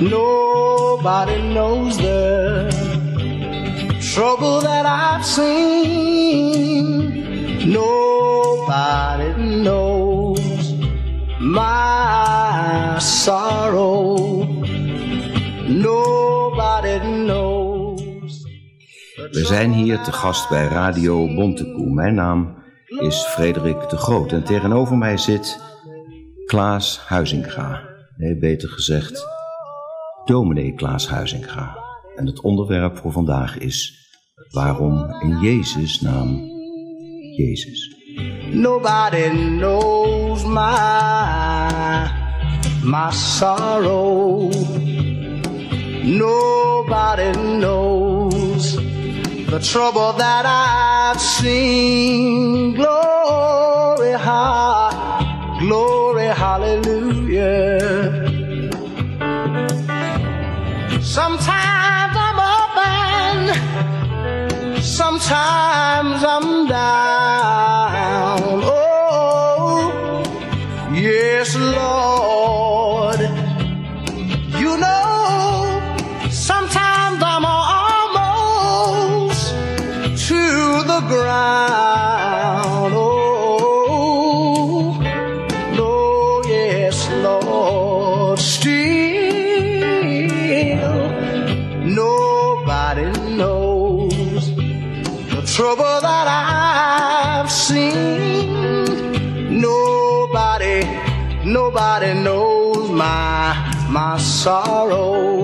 Nobody knows the trouble that I've seen. Nobody knows my sorrow. Nobody knows. We zijn hier te gast bij Radio Bontekoe. Mijn naam is Frederik de Groot en tegenover mij zit Klaas Huizinga. Nee, beter gezegd, dominee Klaas Huizinga. En het onderwerp voor vandaag is waarom in Jezus naam Jezus. Nobody knows my my sorrow. Nobody knows the trouble that I've seen. Glory, glory, hallelujah. Sometimes I'm up and sometimes I'm down. My sorrow.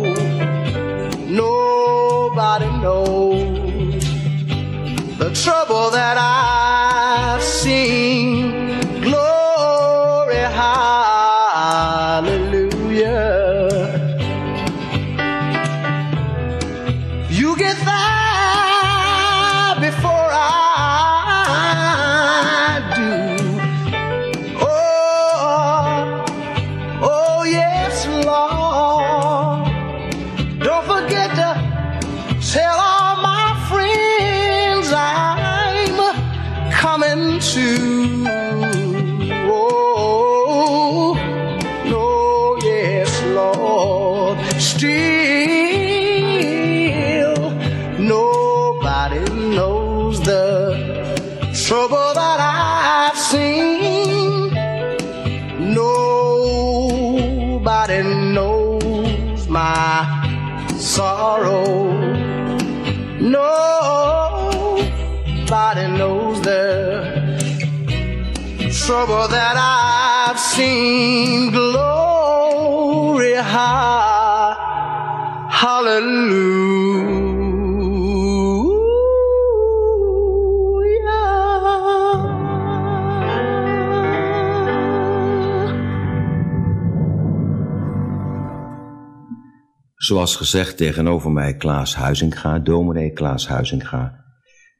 Zoals gezegd, tegenover mij Klaas Huizinga, dominee Klaas Huizinga.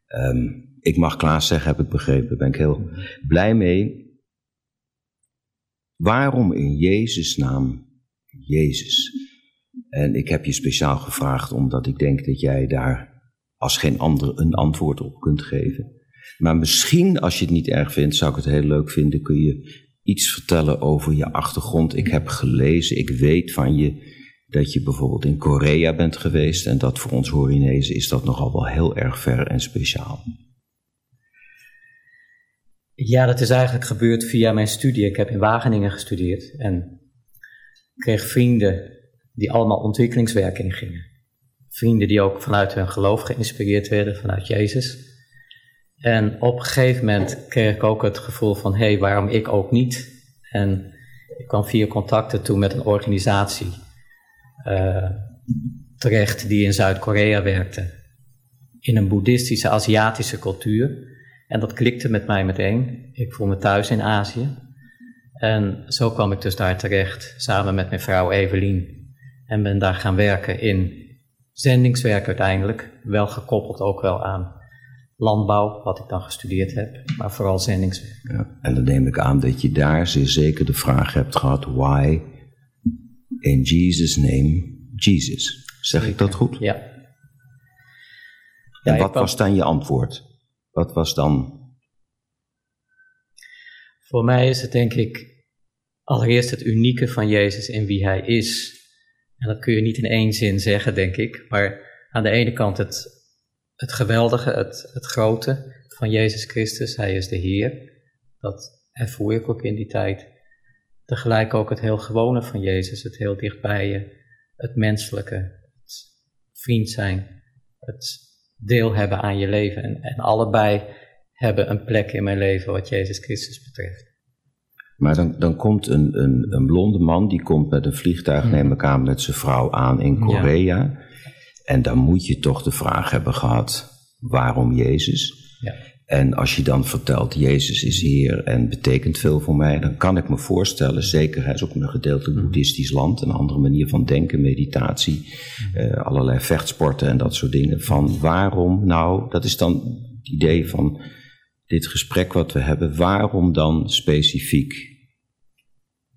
Ehm, ik mag Klaas zeggen, heb ik begrepen, daar ben ik heel blij mee. Waarom in Jezus naam Jezus? En ik heb je speciaal gevraagd omdat ik denk dat jij daar als geen ander een antwoord op kunt geven. Maar misschien, als je het niet erg vindt, zou ik het heel leuk vinden, kun je iets vertellen over je achtergrond. Ik heb gelezen, ik weet van je dat je bijvoorbeeld in Korea bent geweest en dat voor ons Horinezen is dat nogal wel heel erg ver en speciaal. Ja, dat is eigenlijk gebeurd via mijn studie. Ik heb in Wageningen gestudeerd en kreeg vrienden die allemaal ontwikkelingswerk ingingen. Vrienden die ook vanuit hun geloof geïnspireerd werden, vanuit Jezus. En op een gegeven moment kreeg ik ook het gevoel van, hé, hey, waarom ik ook niet? En ik kwam via contacten toe met een organisatie uh, terecht die in Zuid-Korea werkte. In een boeddhistische, Aziatische cultuur. En dat klikte met mij meteen. Ik voel me thuis in Azië. En zo kwam ik dus daar terecht, samen met mijn vrouw Evelien. En ben daar gaan werken in zendingswerk uiteindelijk. Wel gekoppeld ook wel aan landbouw, wat ik dan gestudeerd heb. Maar vooral zendingswerk. En dan neem ik aan dat je daar zeer zeker de vraag hebt gehad: why in Jesus' name Jesus? Zeg ik dat goed? Ja. En wat was dan je antwoord? Wat was dan. Voor mij is het denk ik allereerst het unieke van Jezus in wie hij is. En dat kun je niet in één zin zeggen, denk ik. Maar aan de ene kant het, het geweldige, het, het grote van Jezus Christus. Hij is de Heer. Dat ervoer ik ook in die tijd. Tegelijk ook het heel gewone van Jezus, het heel dichtbij je, het menselijke, het vriend zijn, het deel hebben aan je leven. En, en allebei hebben een plek in mijn leven wat Jezus Christus betreft. Maar dan, dan komt een, een, een blonde man, die komt met een vliegtuig, Mhm. neem ik aan, met zijn vrouw aan in Korea. En dan moet je toch de vraag hebben gehad, waarom Jezus? Ja. En als je dan vertelt, Jezus is Heer en betekent veel voor mij, dan kan ik me voorstellen, zeker, hij is ook een gedeeltelijk Mhm. boeddhistisch land, een andere manier van denken, meditatie, Mhm. eh, allerlei vechtsporten en dat soort dingen. Van waarom nou, dat is dan het idee van dit gesprek wat we hebben, waarom dan specifiek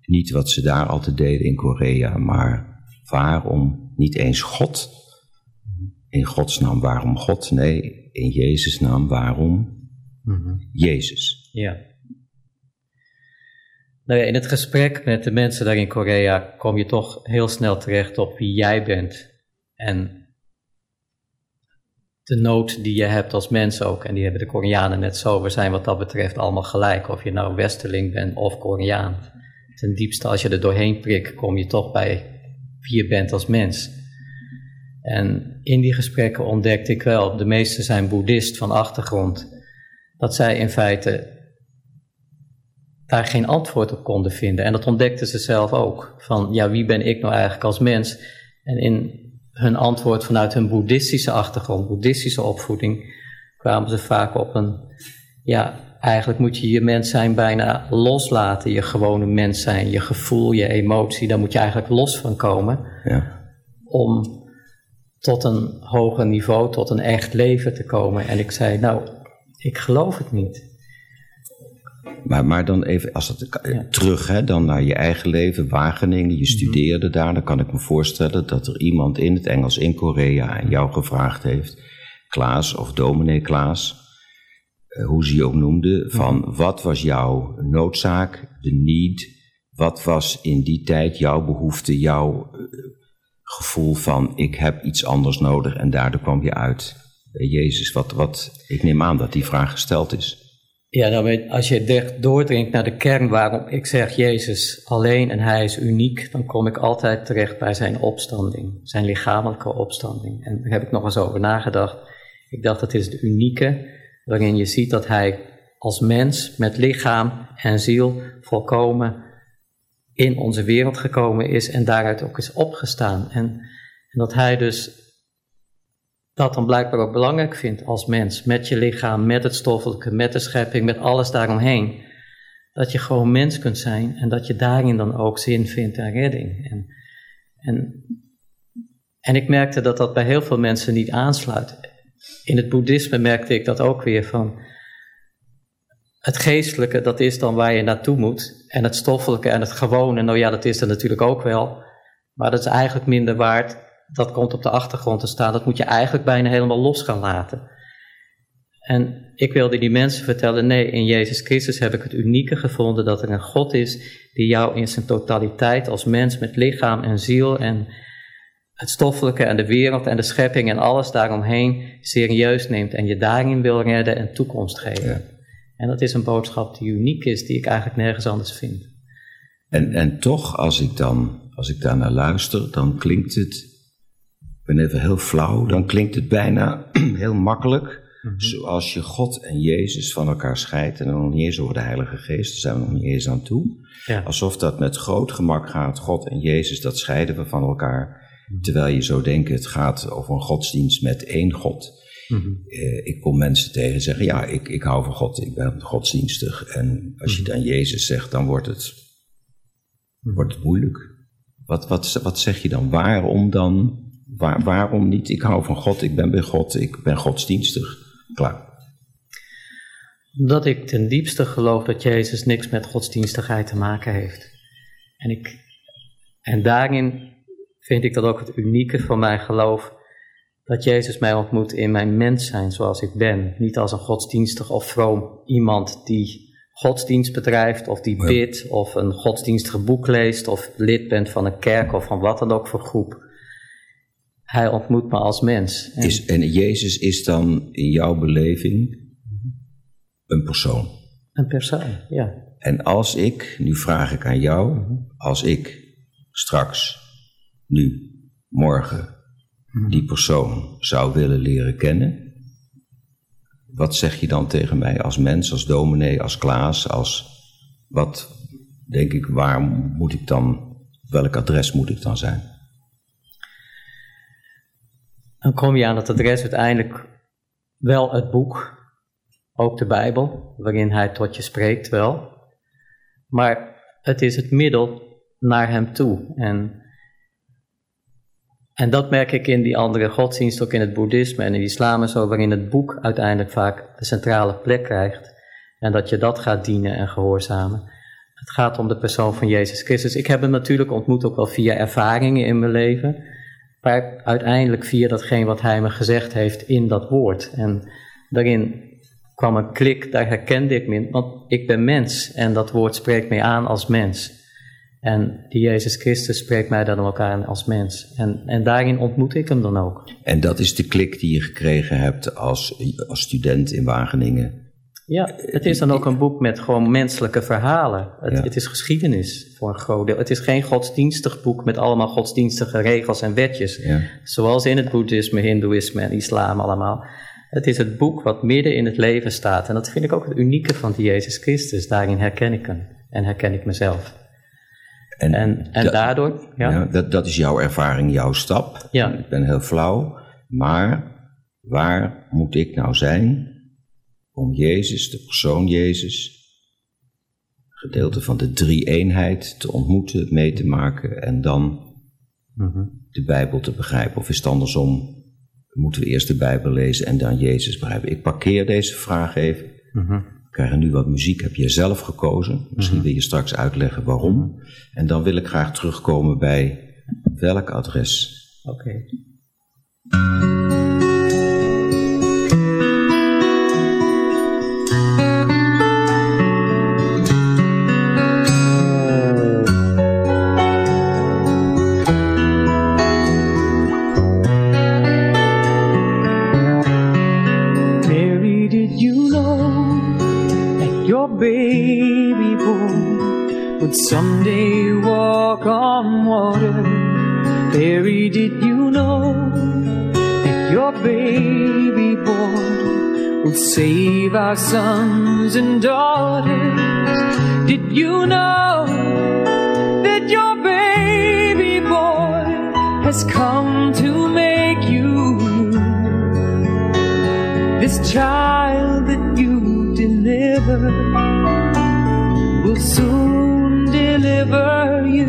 niet wat ze daar altijd deden in Korea, maar waarom niet eens God? In Gods naam, waarom God? Nee, in Jezus' naam, waarom Jezus? Ja. Nou ja, in het gesprek met de mensen daar in Korea kom je toch heel snel terecht op wie jij bent. En de nood die je hebt als mens ook. En die hebben de Koreanen net zo. We zijn wat dat betreft allemaal gelijk. Of je nou Westerling bent of Koreaan. Ten diepste, als je er doorheen prikt, kom je toch bij wie je bent als mens. En in die gesprekken ontdekte ik wel, de meesten zijn boeddhist van achtergrond, dat zij in feite daar geen antwoord op konden vinden. En dat ontdekten ze zelf ook. Van ja, wie ben ik nou eigenlijk als mens? En in hun antwoord vanuit hun boeddhistische achtergrond, boeddhistische opvoeding, kwamen ze vaak op een, ja, eigenlijk moet je je mens zijn bijna loslaten. Je gewone mens zijn, je gevoel, je emotie, daar moet je eigenlijk los van komen Ja. om tot een hoger niveau, tot een echt leven te komen. En ik zei, nou, ik geloof het niet. Maar, maar dan even, als Ja. terug, hè, dan naar je eigen leven, Wageningen, je studeerde daar, dan kan ik me voorstellen dat er iemand in het Engels in Korea aan jou gevraagd heeft, Klaas of dominee Klaas, eh, hoe ze je ook noemde, van wat was jouw noodzaak, de need, wat was in die tijd jouw behoefte, jouw eh, gevoel van ik heb iets anders nodig en daardoor kwam je uit bij Jezus. Wat, wat, ik neem aan dat die vraag gesteld is. Ja, nou, als je doordringt naar de kern waarom ik zeg Jezus alleen en Hij is uniek, dan kom ik altijd terecht bij zijn opstanding, zijn lichamelijke opstanding. En daar heb ik nog eens over nagedacht. Ik dacht, het is de unieke, waarin je ziet dat Hij als mens met lichaam en ziel volkomen in onze wereld gekomen is en daaruit ook is opgestaan. En, en dat Hij dus dat dan blijkbaar ook belangrijk vindt als mens, met je lichaam, met het stoffelijke, met de schepping, met alles daaromheen. Dat je gewoon mens kunt zijn en dat je daarin dan ook zin vindt en redding. En, en, en ik merkte dat dat bij heel veel mensen niet aansluit. In het boeddhisme merkte ik dat ook weer van. Het geestelijke, dat is dan waar je naartoe moet. En het stoffelijke en het gewone, nou ja, dat is er natuurlijk ook wel. Maar dat is eigenlijk minder waard dat komt op de achtergrond te staan. Dat moet je eigenlijk bijna helemaal los gaan laten. En ik wilde die mensen vertellen: nee, in Jezus Christus heb ik het unieke gevonden dat er een God is die jou in zijn totaliteit als mens met lichaam en ziel en het stoffelijke en de wereld en de schepping en alles daaromheen serieus neemt en je daarin wil redden en toekomst geven. Ja. En dat is een boodschap die uniek is, die ik eigenlijk nergens anders vind. En, en toch, als ik dan, als ik daar naar luister, dan klinkt het, ben even heel flauw, dan klinkt het bijna heel makkelijk, zoals je God en Jezus van elkaar scheidt, en dan nog niet eens over de Heilige Geest, daar zijn we nog niet eens aan toe. Ja. Alsof dat met groot gemak gaat, God en Jezus, dat scheiden we van elkaar, terwijl je zou denken, het gaat over een godsdienst met één God. Mhm. Eh, ik kom mensen tegen die zeggen, ja, ik, ik hou van God, ik ben godsdienstig. En als je dan Jezus zegt, dan wordt het, wordt het moeilijk. Wat, wat, wat zeg je dan? Waarom dan? Waar, waarom niet? Ik hou van God, ik ben bij God, ik ben godsdienstig. Klaar. Omdat ik ten diepste geloof dat Jezus niks met godsdienstigheid te maken heeft. En, ik, en daarin vind ik dat ook het unieke van mijn geloof. Dat Jezus mij ontmoet in mijn mens zijn zoals ik ben. Niet als een godsdienstig of vroom iemand die godsdienst bedrijft of die bidt of een godsdienstige boek leest of lid bent van een kerk of van wat dan ook voor groep. Hij ontmoet me als mens. En, Is, en Jezus is dan in jouw beleving een persoon. Een persoon, ja. En als ik, nu vraag ik aan jou, als ik straks, nu, morgen, die persoon zou willen leren kennen, wat zeg je dan tegen mij als mens, als dominee, als Klaas, als wat denk ik, waar moet ik dan, welk adres moet ik dan zijn? Dan kom je aan het adres uiteindelijk wel het boek, ook de Bijbel, waarin hij tot je spreekt wel. Maar het is het middel naar hem toe. En, en dat merk ik in die andere godsdienst, ook in het boeddhisme en in de islam en zo, waarin het boek uiteindelijk vaak de centrale plek krijgt. En dat je dat gaat dienen en gehoorzamen. Het gaat om de persoon van Jezus Christus. Ik heb hem natuurlijk ontmoet ook wel via ervaringen in mijn leven. Maar uiteindelijk via datgene wat hij me gezegd heeft in dat woord. En daarin kwam een klik, daar herkende ik me. Want ik ben mens en dat woord spreekt mij aan als mens. En die Jezus Christus spreekt mij dan ook aan als mens. En, en daarin ontmoet ik hem dan ook. En dat is de klik die je gekregen hebt als, als student in Wageningen. Ja, het is dan ook een boek met gewoon menselijke verhalen. Het, Ja. het is geschiedenis voor een groot deel. Het is geen godsdienstig boek met allemaal godsdienstige regels en wetjes. Ja. Zoals in het boeddhisme, hindoeïsme en islam allemaal. Het is het boek wat midden in het leven staat. En dat vind ik ook het unieke van die Jezus Christus. Daarin herken ik hem. En herken ik mezelf. En, En, en dat- daardoor, ja, ja, dat, dat is jouw ervaring, jouw stap. Ja. Ik ben heel flauw, maar waar moet ik nou zijn om Jezus, de persoon Jezus, gedeelte van de drie-eenheid te ontmoeten, mee te maken en dan Mhm. de Bijbel te begrijpen? Of is het andersom? Moeten we eerst de Bijbel lezen en dan Jezus begrijpen? Ik parkeer deze vraag even. Mhm. We krijgen nu wat muziek, heb je zelf gekozen. Misschien wil je straks uitleggen waarom. En dan wil ik graag terugkomen bij welk adres. oké. Someday walk on water? Mary, did you know that your baby boy would save our sons and daughters? Did you know that your baby boy has come to make you? This child that you deliver will soon deliver you.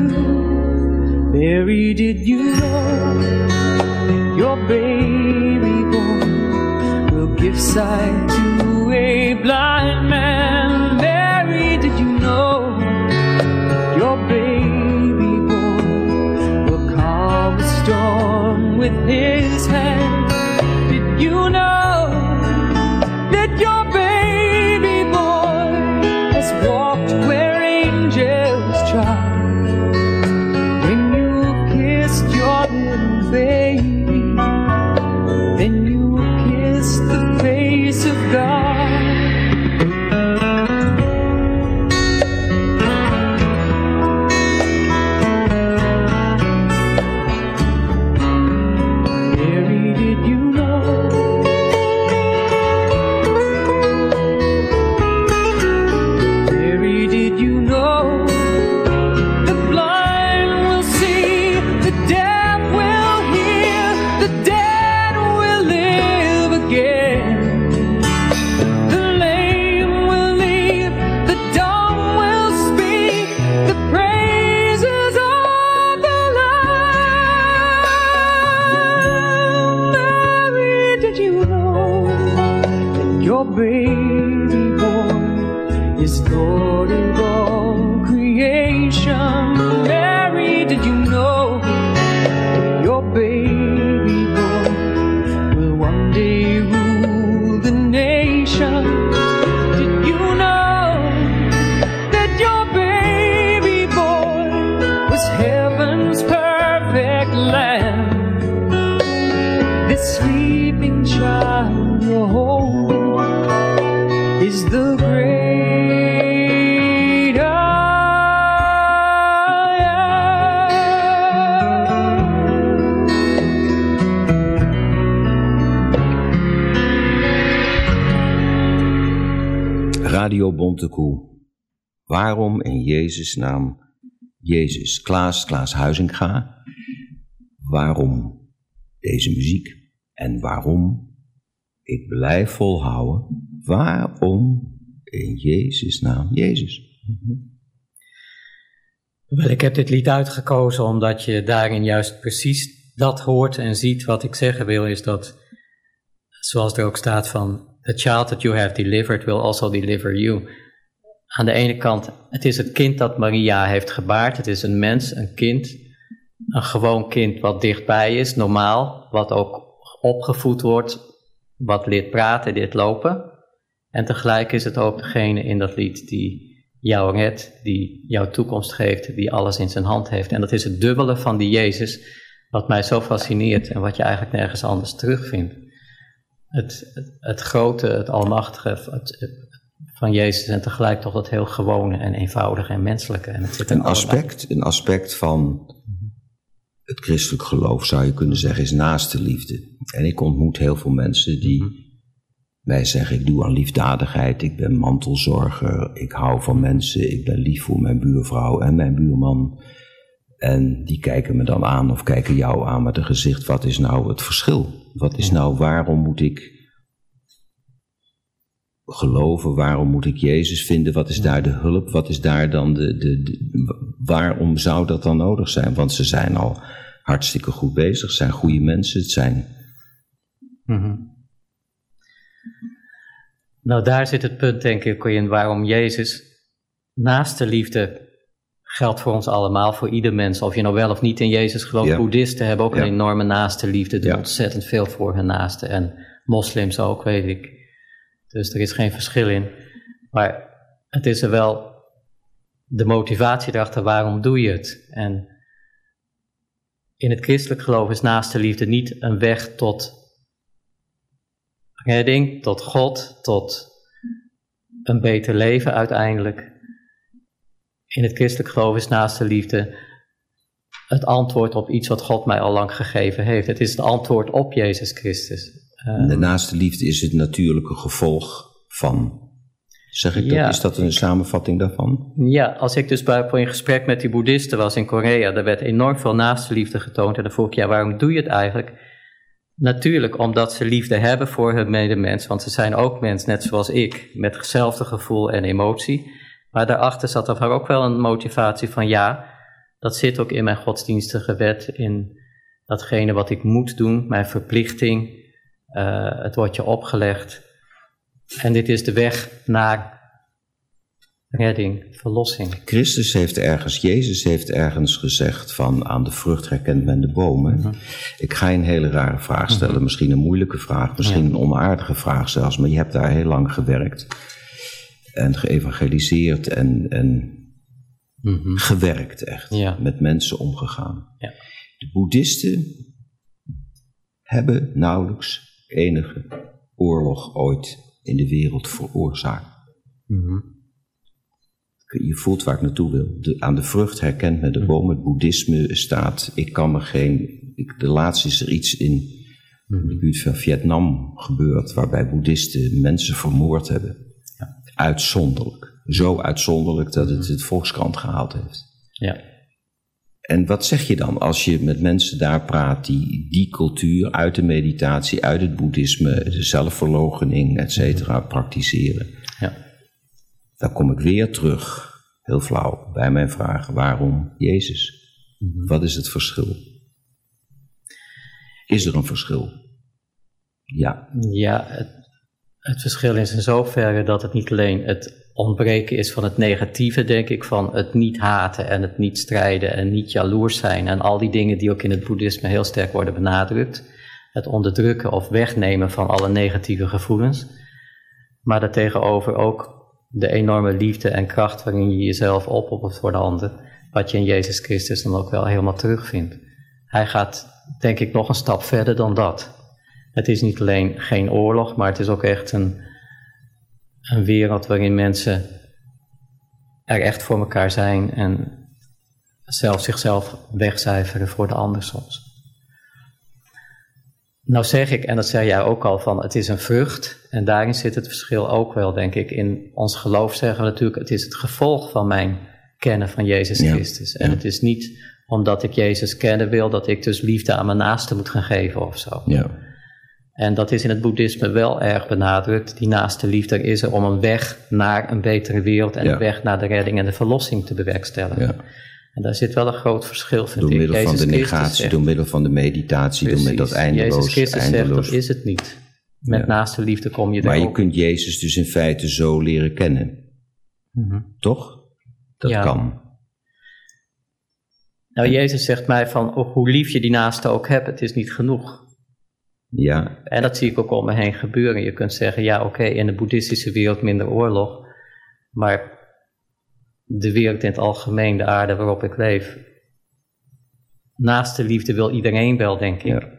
Mary, did you know your baby boy will give sight to a blind man? Mary, did you know your baby boy will calm the storm with his hand? Is the great I. Radio. Waarom in Jezus' naam Jezus? Klaas, Klaas Huizinga. Waarom deze muziek? En waarom ik blijf volhouden? Waarom in Jezus' naam Jezus? Ik heb dit lied uitgekozen omdat je daarin juist precies dat hoort en ziet. Wat ik zeggen wil is dat, zoals er ook staat van, the child that you have delivered will also deliver you. Aan de ene kant, het is het kind dat Maria heeft gebaard. Het is een mens, een kind, een gewoon kind wat dichtbij is, normaal, wat ook opgevoed wordt, wat leert praten, leert lopen. En tegelijk is het ook degene in dat lied die jou redt, die jouw toekomst geeft, die alles in zijn hand heeft. En dat is het dubbele van die Jezus, wat mij zo fascineert en wat je eigenlijk nergens anders terugvindt. Het, het, het grote, het almachtige het, van Jezus en tegelijk toch dat heel gewone en eenvoudige en menselijke. En het zit Een aspect, een aspect van het christelijk geloof zou je kunnen zeggen is naaste liefde. En ik ontmoet heel veel mensen die mij zeggen ik doe aan liefdadigheid, ik ben mantelzorger, ik hou van mensen, ik ben lief voor mijn buurvrouw en mijn buurman. En die kijken me dan aan of kijken jou aan met een gezicht, wat is nou het verschil? Wat is nou, waarom moet ik geloven? Waarom moet ik Jezus vinden? Wat is daar de hulp? Wat is daar dan de, de, de- waarom zou dat dan nodig zijn? Want ze zijn al hartstikke goed bezig, het zijn goede mensen, het zijn Mhm. Nou, daar zit het punt, denk ik, in waarom Jezus naast de liefde geldt voor ons allemaal, voor ieder mens. Of je nou wel of niet in Jezus gelooft. Ja. Boeddhisten hebben ook Ja. een enorme naaste liefde, doen Ja. ontzettend veel voor hun naasten. En moslims ook, weet ik. Dus er is geen verschil in. Maar het is er wel de motivatie erachter, waarom doe je het? En in het christelijk geloof is naaste liefde niet een weg tot redding, tot God, tot een beter leven uiteindelijk. In het christelijk geloof is naaste liefde het antwoord op iets wat God mij al lang gegeven heeft. Het is het antwoord op Jezus Christus. De naaste liefde is het natuurlijke gevolg van. Zeg ik Ja, dat? Is dat een samenvatting daarvan? Ja, als ik dus bij, in gesprek met die boeddhisten was in Korea, daar werd enorm veel naaste liefde getoond. En dan vroeg ik, ja, waarom doe je het eigenlijk? Natuurlijk omdat ze liefde hebben voor hun medemens, want ze zijn ook mens, net zoals ik, met hetzelfde gevoel en emotie. Maar daarachter zat er ook wel een motivatie van, ja, dat zit ook in mijn godsdienstige wet, in datgene wat ik moet doen, mijn verplichting, eh, het wordt je opgelegd. En dit is de weg naar redding, verlossing. Christus heeft ergens, Jezus heeft ergens gezegd van aan de vrucht herkent men de bomen. Ik ga je een hele rare vraag stellen, misschien een moeilijke vraag, misschien een onaardige vraag zelfs, maar je hebt daar heel lang gewerkt en geëvangeliseerd en, en gewerkt echt, Ja. met mensen omgegaan. Ja. De boeddhisten hebben nauwelijks enige oorlog ooit in de wereld veroorzaakt. Je voelt waar ik naartoe wil. De, aan de vrucht herkent men de boom. Het boeddhisme staat. Ik kan me geen. Ik, de laatste is er iets in de buurt van Vietnam gebeurd. waarbij boeddhisten mensen vermoord hebben. Uitzonderlijk. Zo uitzonderlijk dat het het Volkskrant gehaald heeft. Ja. En wat zeg je dan als je met mensen daar praat die die cultuur uit de meditatie, uit het boeddhisme, de zelfverloochening, et cetera, praktiseren? Dan kom ik weer terug, heel flauw, bij mijn vraag: waarom Jezus? Wat is het verschil? Is er een verschil? Ja, Ja, het, het verschil is in zoverre dat het niet alleen het ontbreken is van het negatieve, denk ik, van het niet haten en het niet strijden en niet jaloers zijn en al die dingen die ook in het boeddhisme heel sterk worden benadrukt. Het onderdrukken of wegnemen van alle negatieve gevoelens. Maar daartegenover ook de enorme liefde en kracht waarin je jezelf opoffert voor de ander, wat je in Jezus Christus dan ook wel helemaal terugvindt. Hij gaat, denk ik, nog een stap verder dan dat. Het is niet alleen geen oorlog, maar het is ook echt een, een wereld waarin mensen er echt voor elkaar zijn en zelf zichzelf wegcijferen voor de ander soms. Nou zeg ik, en dat zei jij ook al, van het is een vrucht. En daarin zit het verschil ook wel, denk ik. In ons geloof zeggen we natuurlijk, het is het gevolg van mijn kennen van Jezus Ja, Christus. En ja. het is niet omdat ik Jezus kennen wil, dat ik dus liefde aan mijn naaste moet gaan geven of zo. Ja. En dat is in het boeddhisme wel erg benadrukt. Die naaste liefde is er om een weg naar een betere wereld en een weg naar de redding en de verlossing te bewerkstelligen. En daar zit wel een groot verschil, vind Door ik. middel van de negatie, zegt- door middel van de meditatie, door met dat eindeloos. Jezus Christus zegt, eindeloos. dat is het niet. Met Ja. naaste liefde kom je maar er je ook. kunt Jezus dus in feite zo leren kennen, Mhm. toch? Dat Ja. kan. Nou, Jezus zegt mij van, oh, hoe lief je die naaste ook hebt, het is niet genoeg. Ja, En dat zie ik ook om me heen gebeuren. Je kunt zeggen, ja oké, in de boeddhistische wereld minder oorlog, maar de wereld in het algemeen, de aarde waarop ik leef, naast de liefde wil iedereen wel, denk ik. Ja.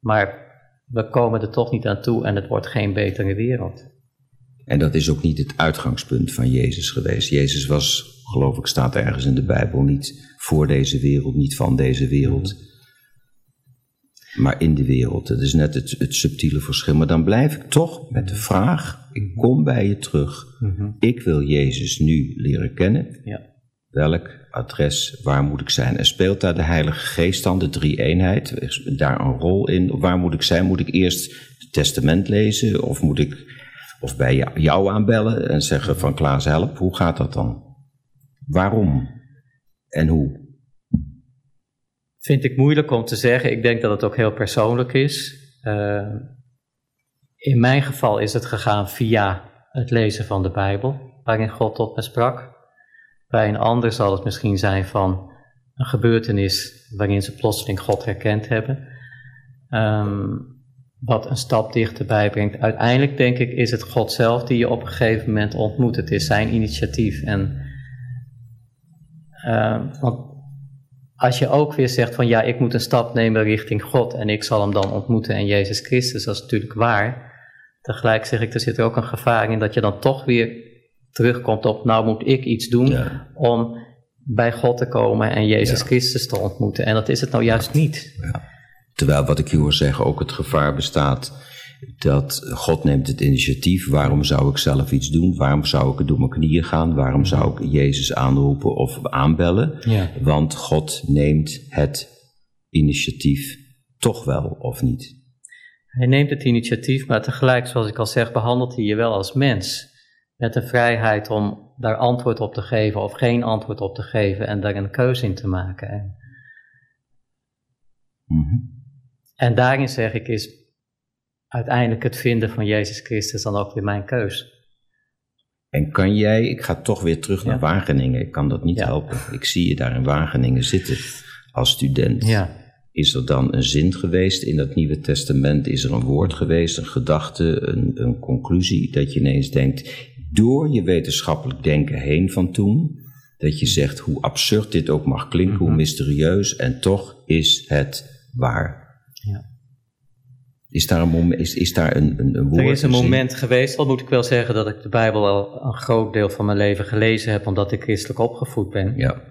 Maar we komen er toch niet aan toe en het wordt geen betere wereld. en dat is ook niet het uitgangspunt van Jezus geweest. Jezus was, geloof ik, staat ergens in de Bijbel, niet voor deze wereld, niet van deze wereld, maar in de wereld. Dat is net het, het subtiele verschil. Maar dan blijf ik toch met de vraag, ik kom bij je terug. Ik wil Jezus nu leren kennen. Ja. Welk adres, waar moet ik zijn? En speelt daar de Heilige Geest dan, de drie-eenheid, is daar een rol in? Waar moet ik zijn? Moet ik eerst het testament lezen? Of moet ik of bij jou, jou aanbellen en zeggen van Klaas help? Hoe gaat dat dan? Waarom? En hoe? Vind ik moeilijk om te zeggen. Ik denk dat het ook heel persoonlijk is. Eh, in mijn geval is het gegaan via het lezen van de Bijbel, waarin God tot me sprak. Bij een ander zal het misschien zijn van een gebeurtenis waarin ze plotseling God herkend hebben. Ehm, wat een stap dichterbij brengt. Uiteindelijk denk ik is het God zelf die je op een gegeven moment ontmoet. Het is zijn initiatief. En, ehm, want als je ook weer zegt van ja, ik moet een stap nemen richting God en ik zal hem dan ontmoeten en Jezus Christus, dat is natuurlijk waar. Tegelijk zeg ik, er zit er ook een gevaar in dat je dan toch weer terugkomt op, nou moet ik iets doen Ja. om bij God te komen en Jezus Ja. Christus te ontmoeten. En dat is het nou juist niet. Terwijl wat ik je hoor zeggen, ook het gevaar bestaat dat God neemt het initiatief. Waarom zou ik zelf iets doen? Waarom zou ik het door mijn knieën gaan? Waarom zou ik Jezus aanroepen of aanbellen? Ja. Want God neemt het initiatief toch wel of niet. Hij neemt het initiatief, maar tegelijk, zoals ik al zeg, behandelt hij je wel als mens. Met de vrijheid om daar antwoord op te geven of geen antwoord op te geven en daar een keuze in te maken. En, Mhm. en daarin zeg ik, is uiteindelijk het vinden van Jezus Christus dan ook weer mijn keus. En kan jij, ik ga toch weer terug naar Ja. Wageningen, ik kan dat niet Ja. helpen. Ik zie je daar in Wageningen zitten als student. Ja. Is er dan een zin geweest in dat Nieuwe Testament? Is er een woord geweest, een gedachte, een, een conclusie dat je ineens denkt, door je wetenschappelijk denken heen van toen, dat je zegt hoe absurd dit ook mag klinken, Mhm. hoe mysterieus, en toch is het waar. Ja. Is daar een, moment, is, is daar een, een, een woord? Er is een moment geweest, al moet ik wel zeggen dat ik de Bijbel al een groot deel van mijn leven gelezen heb, omdat ik christelijk opgevoed ben. Ja,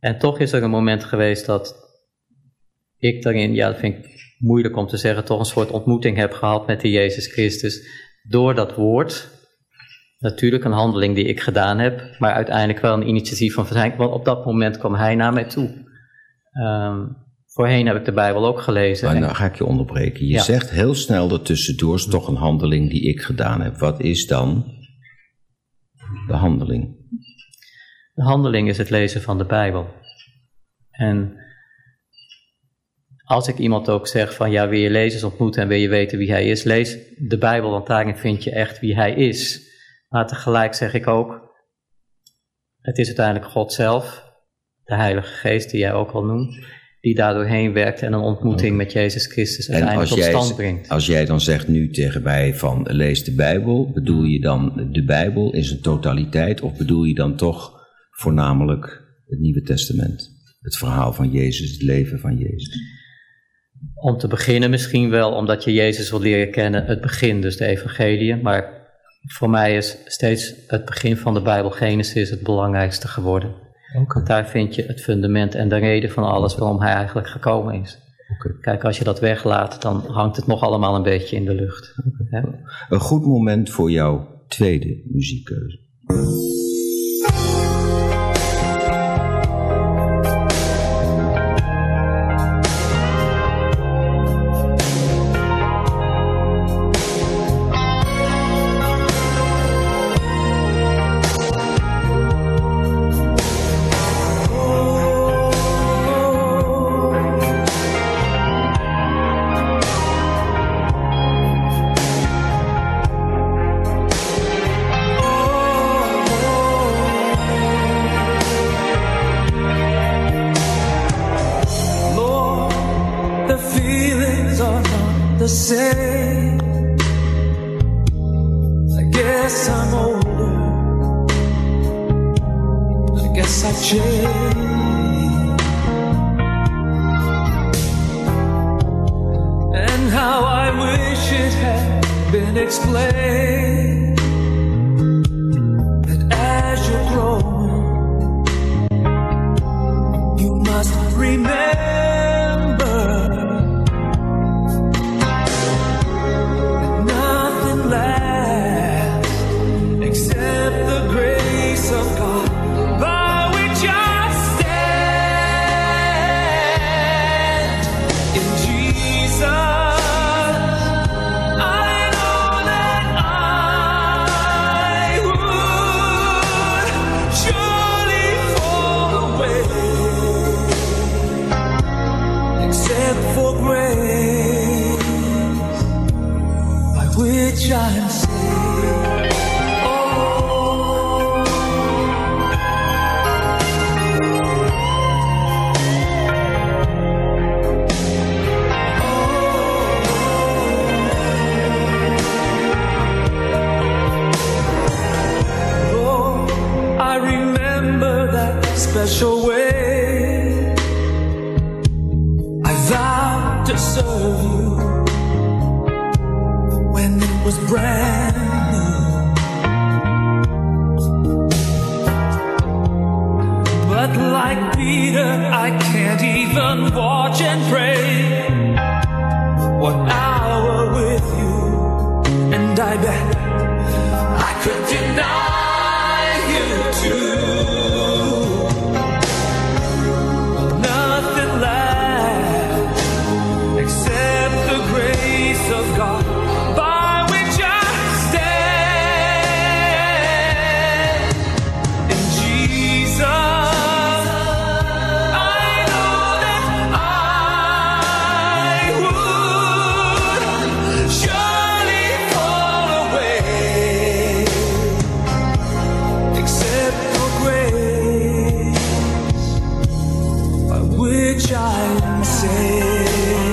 En toch is er een moment geweest dat ik daarin, ja, dat vind ik moeilijk om te zeggen, toch een soort ontmoeting heb gehad met de Jezus Christus. Door dat woord. Natuurlijk een handeling die ik gedaan heb, maar uiteindelijk wel een initiatief van zijn. Want op dat moment kwam hij naar mij toe. Ehm, voorheen heb ik de Bijbel ook gelezen. maar nou ga ik je onderbreken. Je Ja. zegt heel snel ertussendoor, is toch een handeling die ik gedaan heb. Wat is dan de handeling? De handeling is het lezen van de Bijbel. En als ik iemand ook zeg van ja, wil je Jezus ontmoeten en wil je weten wie hij is, lees de Bijbel, want daarin vind je echt wie hij is. Maar tegelijk zeg ik ook, het is uiteindelijk God zelf, de Heilige Geest die jij ook al noemt, die daar doorheen werkt en een ontmoeting met Jezus Christus uiteindelijk tot stand brengt. Als jij dan zegt nu tegen mij van lees de Bijbel, bedoel je dan de Bijbel in zijn totaliteit of bedoel je dan toch voornamelijk het Nieuwe Testament? Het verhaal van Jezus, het leven van Jezus. Om te beginnen misschien wel, omdat je Jezus wil leren kennen, het begin, dus de evangelie. Maar voor mij is steeds het begin van de Bijbel, Genesis, het belangrijkste geworden. Okay. Daar vind je het fundament en de reden van alles waarom hij eigenlijk gekomen is. Kijk, als je dat weglaat, dan hangt het nog allemaal een beetje in de lucht. Een goed moment voor jouw tweede muziekkeuze. which I am saved.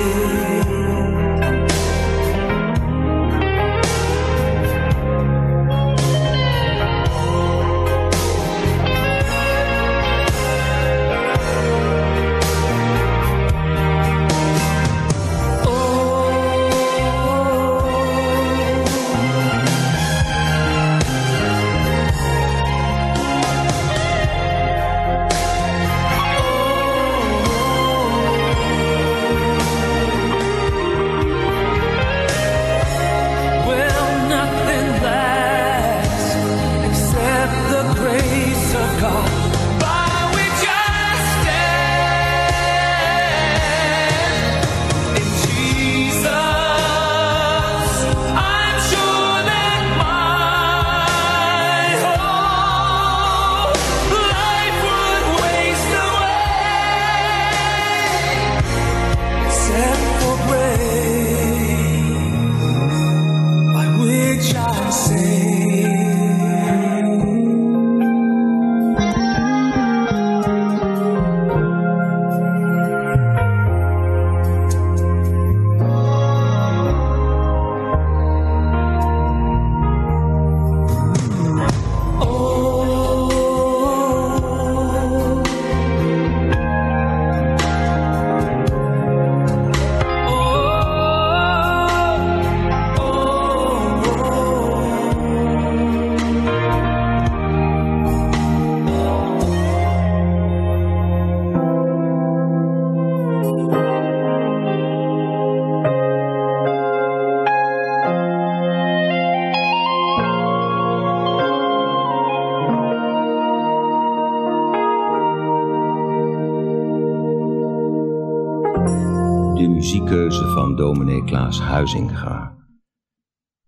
Muziekkeuze van dominee Klaas Huizinga.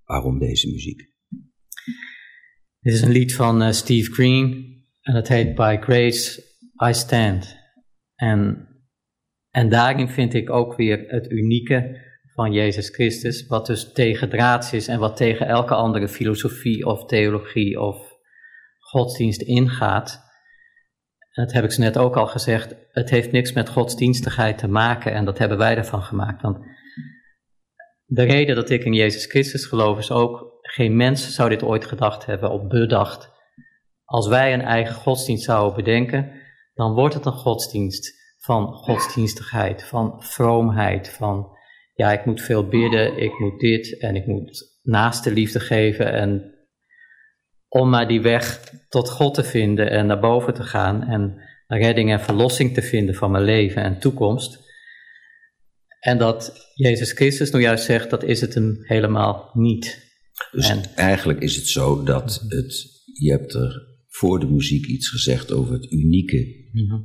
Waarom deze muziek? Dit is een lied van eh, Steve Green en het heet By Grace I Stand. En, en daarin vind ik ook weer het unieke van Jezus Christus, wat dus tegen draads is en wat tegen elke andere filosofie of theologie of godsdienst ingaat. Dat heb ik ze net ook al gezegd, het heeft niks met godsdienstigheid te maken en dat hebben wij ervan gemaakt. Want de reden dat ik in Jezus Christus geloof is ook, geen mens zou dit ooit gedacht hebben of bedacht. Als wij een eigen godsdienst zouden bedenken, dan wordt het een godsdienst van godsdienstigheid, van vroomheid, van ja, ik moet veel bidden, ik moet dit en ik moet naaste liefde geven en om maar die weg tot God te vinden en naar boven te gaan en redding en verlossing te vinden van mijn leven en toekomst. En dat Jezus Christus nou juist zegt, dat is het hem helemaal niet. Dus En- eigenlijk is het zo dat het, je hebt er voor de muziek iets gezegd over het unieke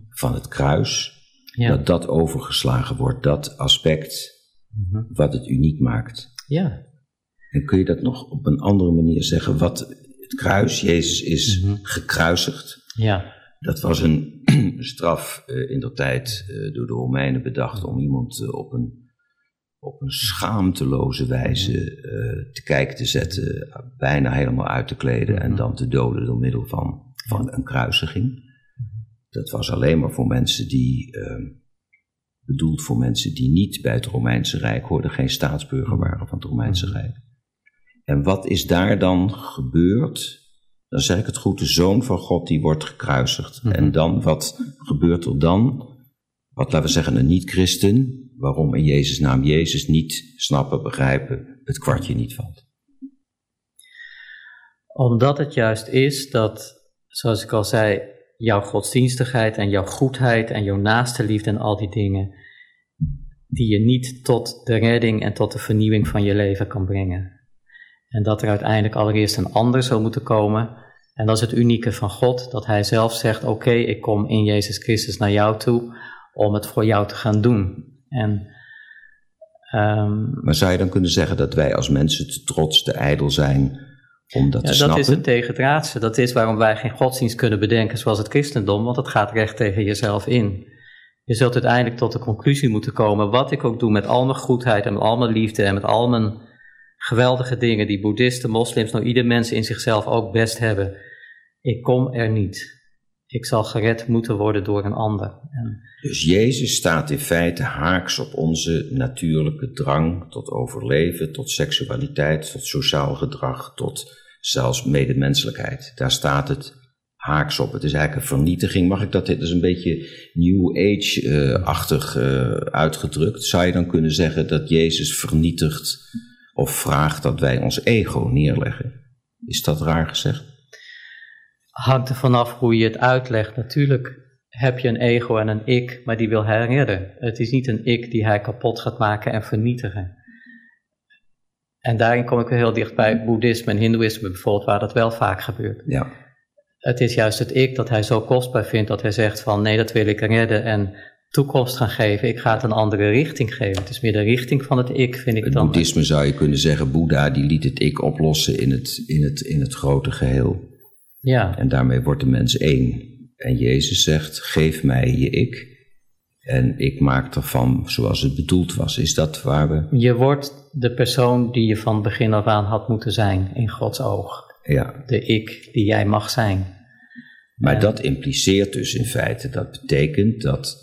van het kruis. Ja. Dat dat overgeslagen wordt, dat aspect Mhm. wat het uniek maakt. ja. En kun je dat nog op een andere manier zeggen? Wat het kruis, Jezus is Mhm. gekruisigd. Ja. Dat was een straf eh, in de tijd eh, door de Romeinen bedacht om iemand eh, op, een, op een schaamteloze wijze te kijken te zetten, bijna helemaal uit te kleden en dan te doden door middel van, van een kruisiging. Dat was alleen maar voor mensen die, eh, bedoeld voor mensen die niet bij het Romeinse Rijk hoorden, geen staatsburger waren van het Romeinse Rijk. En wat is daar dan gebeurd? Dan zeg ik het goed, de zoon van God die wordt gekruisigd. En dan, wat gebeurt er dan? Wat laten we zeggen, een niet-christen, waarom in Jezus' naam Jezus niet snappen, begrijpen, het kwartje niet valt. Omdat het juist is dat, zoals ik al zei, jouw godsdienstigheid en jouw goedheid en jouw naaste liefde en al die dingen, die je niet tot de redding en tot de vernieuwing van je leven kan brengen. En dat er uiteindelijk allereerst een ander zou moeten komen. En dat is het unieke van God, dat Hij zelf zegt, oké, ik kom in Jezus Christus naar jou toe om het voor jou te gaan doen. En ehm, Maar zou je dan kunnen zeggen dat wij als mensen te trots, te ijdel zijn om dat Ja, te dat snappen? is het tegendraadse. Dat is waarom wij geen godsdienst kunnen bedenken zoals het christendom, want het gaat recht tegen jezelf in. Je zult uiteindelijk tot de conclusie moeten komen, wat ik ook doe met al mijn goedheid en met al mijn liefde en met al mijn geweldige dingen die boeddhisten, moslims, nou ieder mens in zichzelf ook best hebben. Ik kom er niet. Ik zal gered moeten worden door een ander. En Dus Jezus staat in feite haaks op onze natuurlijke drang tot overleven, tot seksualiteit, tot sociaal gedrag, tot zelfs medemenselijkheid. Daar staat het haaks op. Het is eigenlijk een vernietiging. Mag ik dat? Dit is een beetje New Age-achtig eh, uitgedrukt. Zou je dan kunnen zeggen dat Jezus vernietigt of vraagt dat wij ons ego neerleggen? Is dat raar gezegd? hangt er vanaf hoe je het uitlegt. Natuurlijk heb je een ego en een ik, maar die wil hij redden. Het is niet een ik die hij kapot gaat maken en vernietigen. En daarin kom ik weer heel dicht bij boeddhisme en hindoeïsme bijvoorbeeld, waar dat wel vaak gebeurt. Ja. Het is juist het ik dat hij zo kostbaar vindt dat hij zegt van nee, dat wil ik redden en toekomst gaan geven. Ik ga het een andere richting geven. Het is meer de richting van het ik, vind ik Het dan. boeddhisme zou je kunnen zeggen, Boeddha die liet het ik oplossen in het, in het, in het grote geheel. Ja, En daarmee wordt de mens één. En Jezus zegt, geef mij je ik. En ik maak ervan zoals het bedoeld was. Is dat waar we... je wordt de persoon die je van begin af aan had moeten zijn in Gods oog. Ja, de ik die jij mag zijn. maar dat impliceert dus in feite, dat betekent dat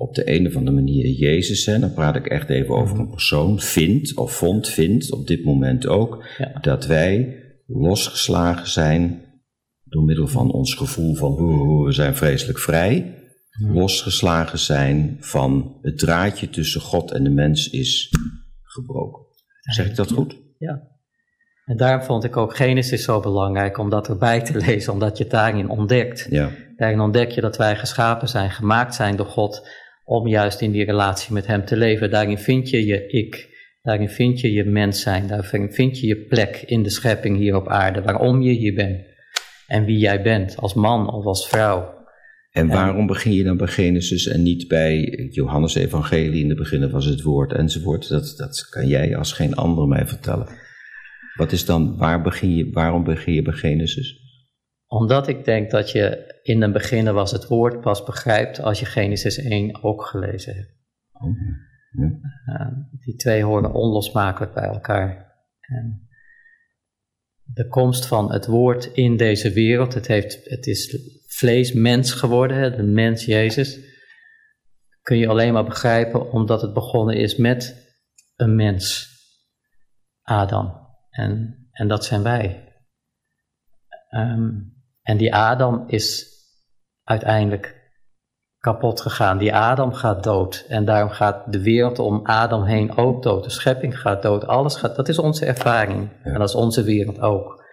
op de een of andere manier Jezus, en dan praat ik echt even over een persoon, vindt of vond, vindt op dit moment ook, Ja. dat wij losgeslagen zijn door middel van ons gevoel van "Oeh, we zijn vreselijk vrij, losgeslagen zijn van het draadje tussen God en de mens is gebroken. Zeg ik dat goed? Ja. En daarom vond ik ook Genesis zo belangrijk om dat erbij te lezen, omdat je het daarin ontdekt. Ja. Daarin ontdek je dat wij geschapen zijn, gemaakt zijn door God, om juist in die relatie met Hem te leven. Daarin vind je je ik, daarin vind je je mens zijn, daarin vind je je plek in de schepping hier op aarde, waarom je hier bent en wie jij bent, als man of als vrouw. En waarom begin je dan bij Genesis en niet bij het Johannes-evangelie? In het begin was het woord enzovoort. Dat, dat kan jij als geen ander mij vertellen. Wat is dan, waar begin je, waarom begin je bij Genesis? Omdat ik denk dat je in het begin was het woord pas begrijpt als je Genesis 1 ook gelezen hebt. Ja. Uh, die twee horen onlosmakelijk bij elkaar. En de komst van het woord in deze wereld, het, heeft, het is vlees mens geworden, hè, de mens Jezus, kun je alleen maar begrijpen omdat het begonnen is met een mens, Adam. En, en dat zijn wij. Um, en die Adam is uiteindelijk kapot gegaan. Die Adam gaat dood. En daarom gaat de wereld om Adam heen ook dood. De schepping gaat dood. Alles gaat. Dat is onze ervaring. En dat is onze wereld ook.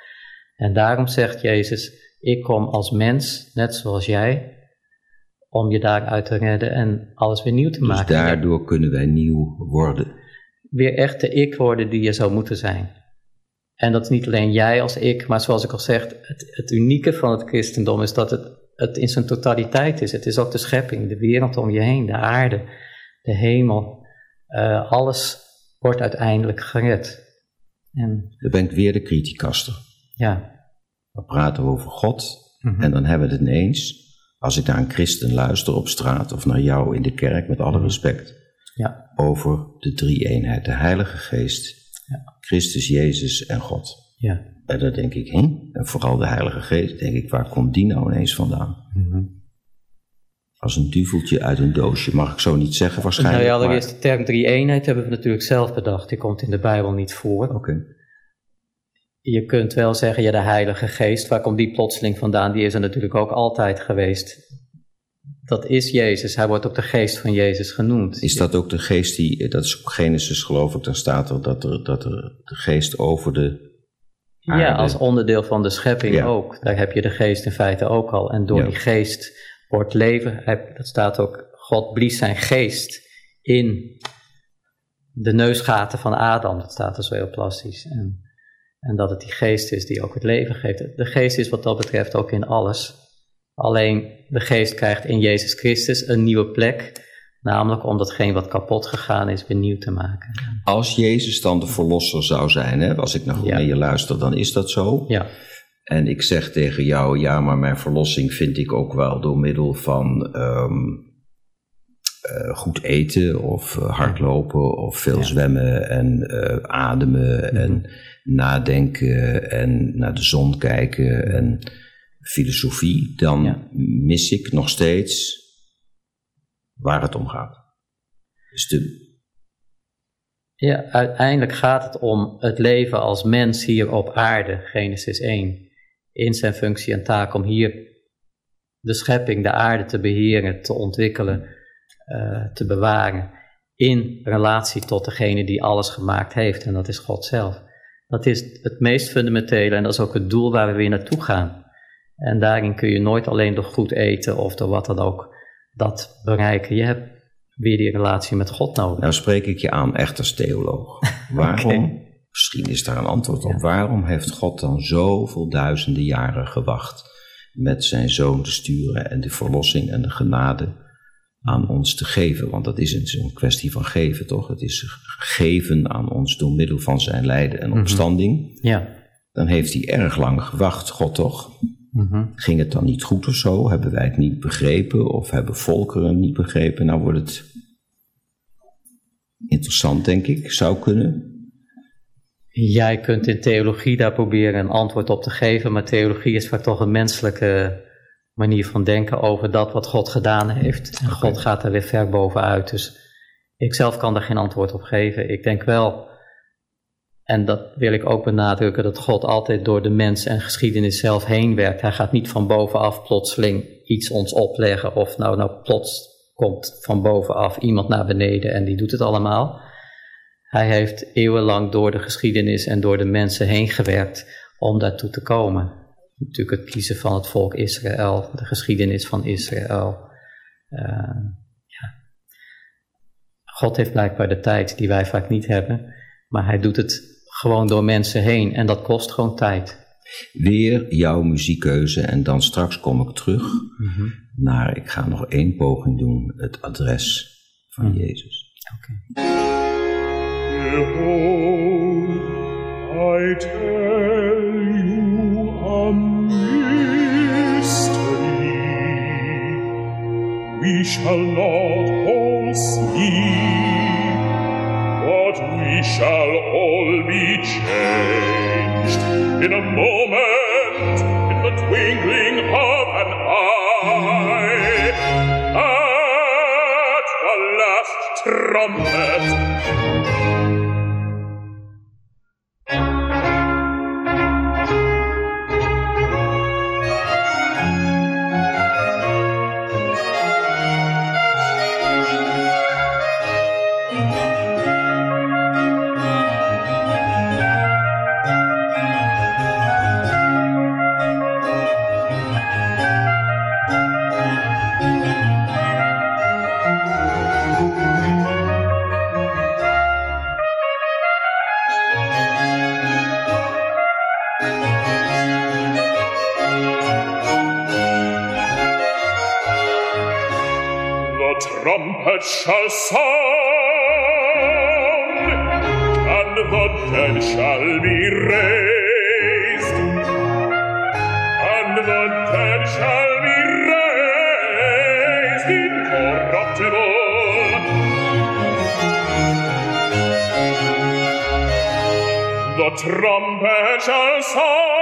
En daarom zegt Jezus: Ik kom als mens, net zoals jij, om je daaruit te redden en alles weer nieuw te Dus maken. daardoor kunnen wij nieuw worden. Weer echt de ik worden die je zou moeten zijn. En dat is niet alleen jij als ik, maar zoals ik al zeg, het, het unieke van het christendom is dat het, het in zijn totaliteit is. Het is ook de schepping, de wereld om je heen, de aarde, de hemel. Uh, alles wordt uiteindelijk gered. En, Dan ben ik weer de kritiekaster. Ja. We praten over God Mhm. mm -hmm. en dan hebben we het ineens, als ik naar een christen luister op straat of naar jou in de kerk, met alle respect, ja. over de drie-eenheid, de Heilige Geest, ja. Christus, Jezus en God. Ja. En dan denk ik, hm? en vooral de Heilige Geest, denk ik, waar komt die nou ineens vandaan? Mm -hmm. Als een duveltje uit een doosje, mag ik zo niet zeggen waarschijnlijk. Nou ja, allereerst de term drie-eenheid hebben we natuurlijk zelf bedacht. Die komt in de Bijbel niet voor. Oké. Okay. Je kunt wel zeggen, ja, de Heilige Geest, waar komt die plotseling vandaan? Die is er natuurlijk ook altijd geweest. Dat is Jezus, hij wordt ook de geest van Jezus genoemd. Is dat ook de geest die, dat is op Genesis geloof ik, dan staat er dat er, dat er de geest over de aarde... Ja, als onderdeel van de schepping Ja. ook. Daar heb je de geest in feite ook al. En door Ja. die geest wordt leven, hij- dat staat ook, God blies zijn geest in de neusgaten van Adam. Dat staat er zo heel plastisch. En, en dat het die geest is die ook het leven geeft. De geest is wat dat betreft ook in alles. Alleen de geest krijgt in Jezus Christus een nieuwe plek. Namelijk om datgene wat kapot gegaan is weer nieuw te maken. Als Jezus dan de verlosser zou zijn, hè, als ik naar goed Ja. naar je luister, dan is dat zo. Ja, En ik zeg tegen jou, ja, maar mijn verlossing vind ik ook wel door middel van ehm, eh, goed eten of eh, hardlopen of veel Ja. zwemmen en eh, ademen en nadenken en naar de zon kijken en filosofie. Dan Ja. mis ik nog steeds waar het om gaat. Dus de, Ja, uiteindelijk gaat het om het leven als mens hier op aarde, Genesis 1. In zijn functie en taak om hier de schepping, de aarde te beheren, te ontwikkelen, eh, te bewaren. In relatie tot degene die alles gemaakt heeft, en dat is God zelf. Dat is het meest fundamentele en dat is ook het doel waar we weer naartoe gaan. En daarin kun je nooit alleen door goed eten of door wat dan ook dat bereiken. Je hebt weer die relatie met God nodig. Nou spreek ik je aan echt als theoloog. Waarom, misschien is daar een antwoord op, Ja. waarom heeft God dan zoveel duizenden jaren gewacht met zijn zoon te sturen en de verlossing en de genade aan ons te geven? Want dat is een, een kwestie van geven, toch? Het is geven aan ons door middel van zijn lijden en opstanding. Ja. Dan heeft hij erg lang gewacht, God toch? Mhm. Ging het dan niet goed of zo? Hebben wij het niet begrepen? Of hebben volkeren het niet begrepen? Nou wordt het interessant, denk ik. Zou kunnen. Jij kunt in theologie daar proberen een antwoord op te geven, maar theologie is vaak toch een menselijke manier van denken over dat wat God gedaan heeft. En God gaat er weer ver bovenuit. Dus ik zelf kan daar geen antwoord op geven. Ik denk wel, en dat wil ik ook benadrukken, dat God altijd door de mens en geschiedenis zelf heen werkt. Hij gaat niet van bovenaf plotseling iets ons opleggen of nou, nou plots komt van bovenaf iemand naar beneden en die doet het allemaal. Hij heeft eeuwenlang door de geschiedenis en door de mensen heen gewerkt om daartoe te komen. Natuurlijk het kiezen van het volk Israël, de geschiedenis van Israël. Uh, ja. God heeft blijkbaar de tijd die wij vaak niet hebben, maar hij doet het gewoon door mensen heen en dat kost gewoon tijd. Weer jouw muziekkeuze en dan straks kom ik terug naar, ik ga nog één poging doen, het adres van Jezus. Behold, I tell you a mystery. We shall not all sleep, shall all be changed in a moment, in the twinkling of an eye. At the last trumpet. Sound, and the dead shall be raised, and the dead shall be raised incorruptible. The trumpet shall sound,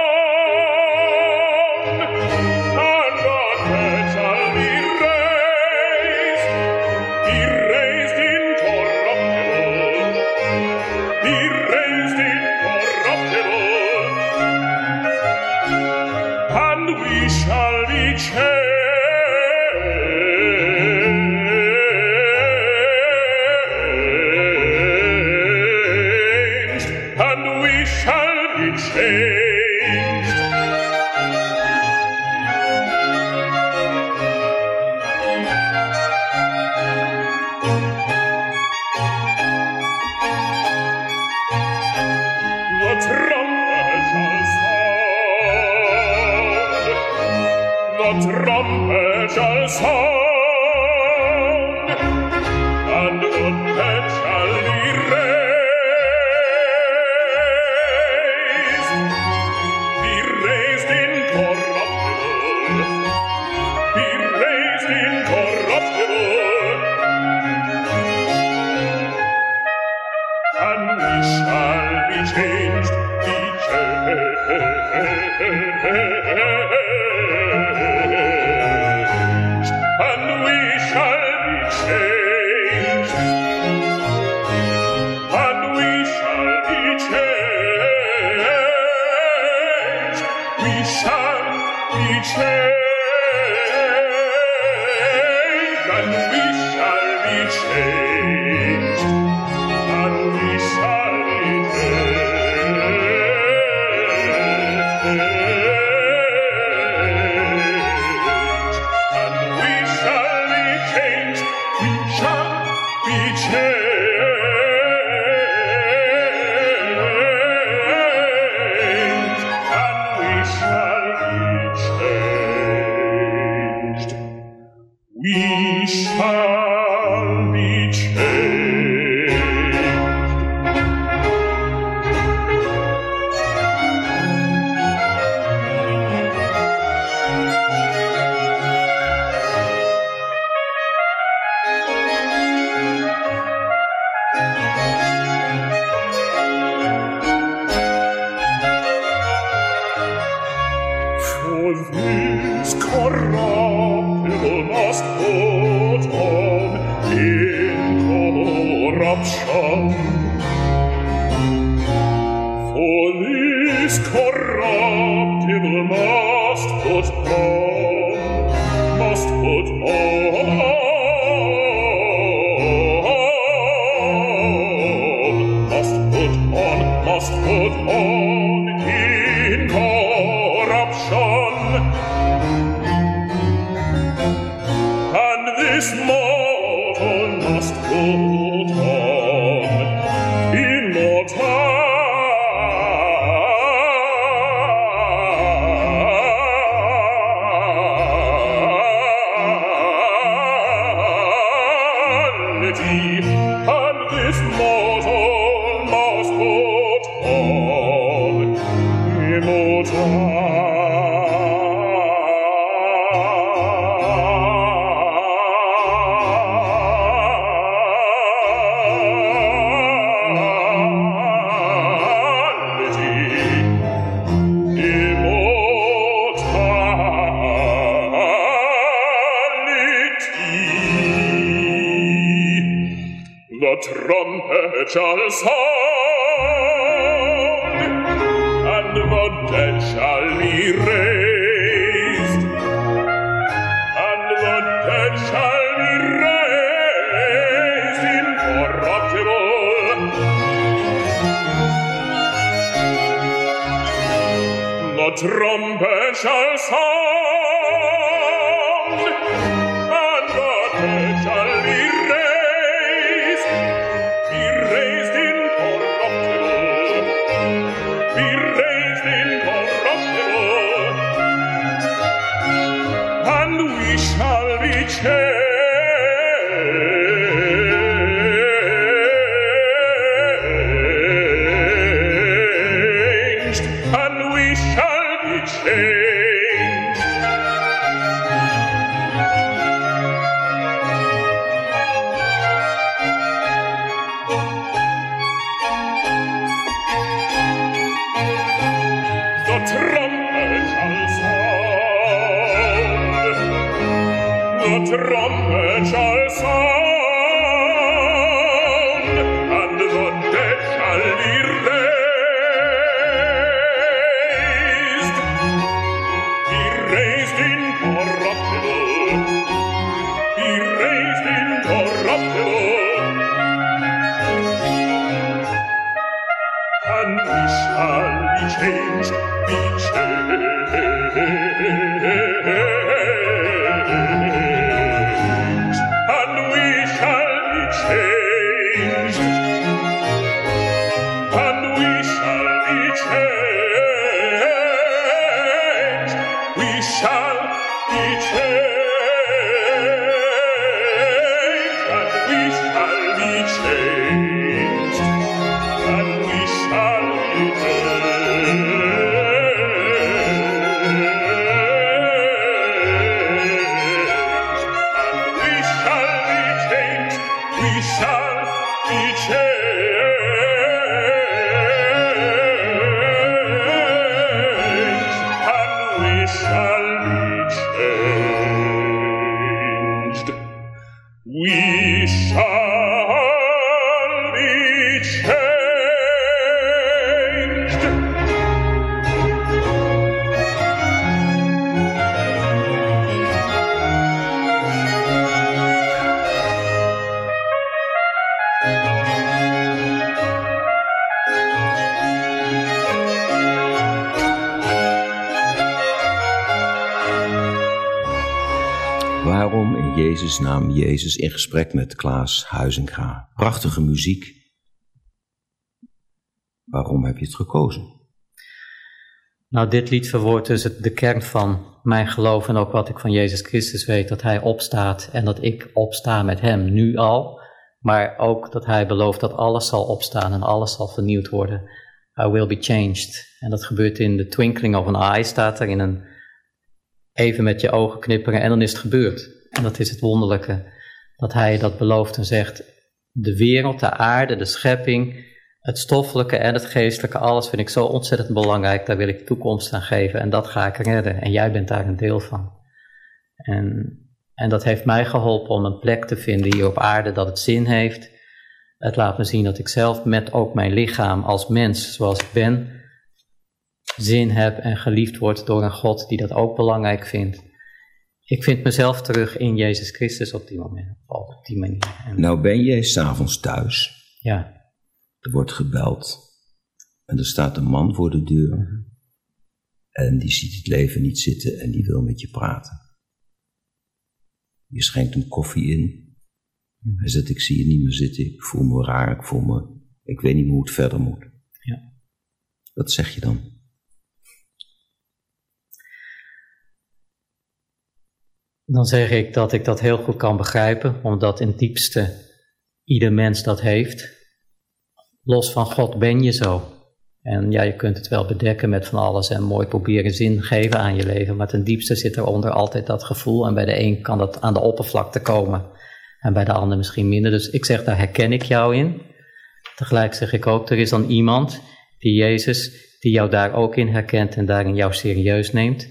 and we shall be Jezus' in gesprek met Klaas Huizinga? Prachtige muziek. Waarom heb je het gekozen? Nou, dit lied verwoordt dus de kern van mijn geloof en ook wat ik van Jezus Christus weet, dat Hij opstaat en dat ik opsta met Hem, nu al, maar ook dat Hij belooft dat alles zal opstaan en alles zal vernieuwd worden. I will be changed. En dat gebeurt in the twinkling of an eye, staat er in een even met je ogen knipperen en dan is het gebeurd. En dat is het wonderlijke, dat Hij dat belooft en zegt, de wereld, de aarde, de schepping, het stoffelijke en het geestelijke, alles vind ik zo ontzettend belangrijk. Daar wil ik toekomst aan geven en dat ga ik redden. En jij bent daar een deel van. En, en dat heeft mij geholpen om een plek te vinden hier op aarde dat het zin heeft. Het laat me zien dat ik zelf met ook mijn lichaam als mens zoals ik ben, zin heb en geliefd word door een God die dat ook belangrijk vindt. Ik vind mezelf terug in Jezus Christus op die moment, op die manier. En, Nou ben jij s'avonds thuis, ja, er wordt gebeld en er staat een man voor de deur en die ziet het leven niet zitten en die wil met je praten. Je schenkt hem koffie in. Hij zegt, ik zie je niet meer zitten, ik voel me raar, ik voel me, ik weet niet meer hoe het verder moet. Ja. Wat zeg je dan? Dan zeg ik dat ik dat heel goed kan begrijpen, omdat in het diepste ieder mens dat heeft. Los van God ben je zo. En ja, je kunt het wel bedekken met van alles en mooi proberen zin geven aan je leven, maar ten diepste zit eronder altijd dat gevoel. En bij de een kan dat aan de oppervlakte komen en bij de ander misschien minder. Dus ik zeg, daar herken ik jou in. Tegelijk zeg ik ook, er is dan iemand die Jezus, die jou daar ook in herkent en daarin jou serieus neemt,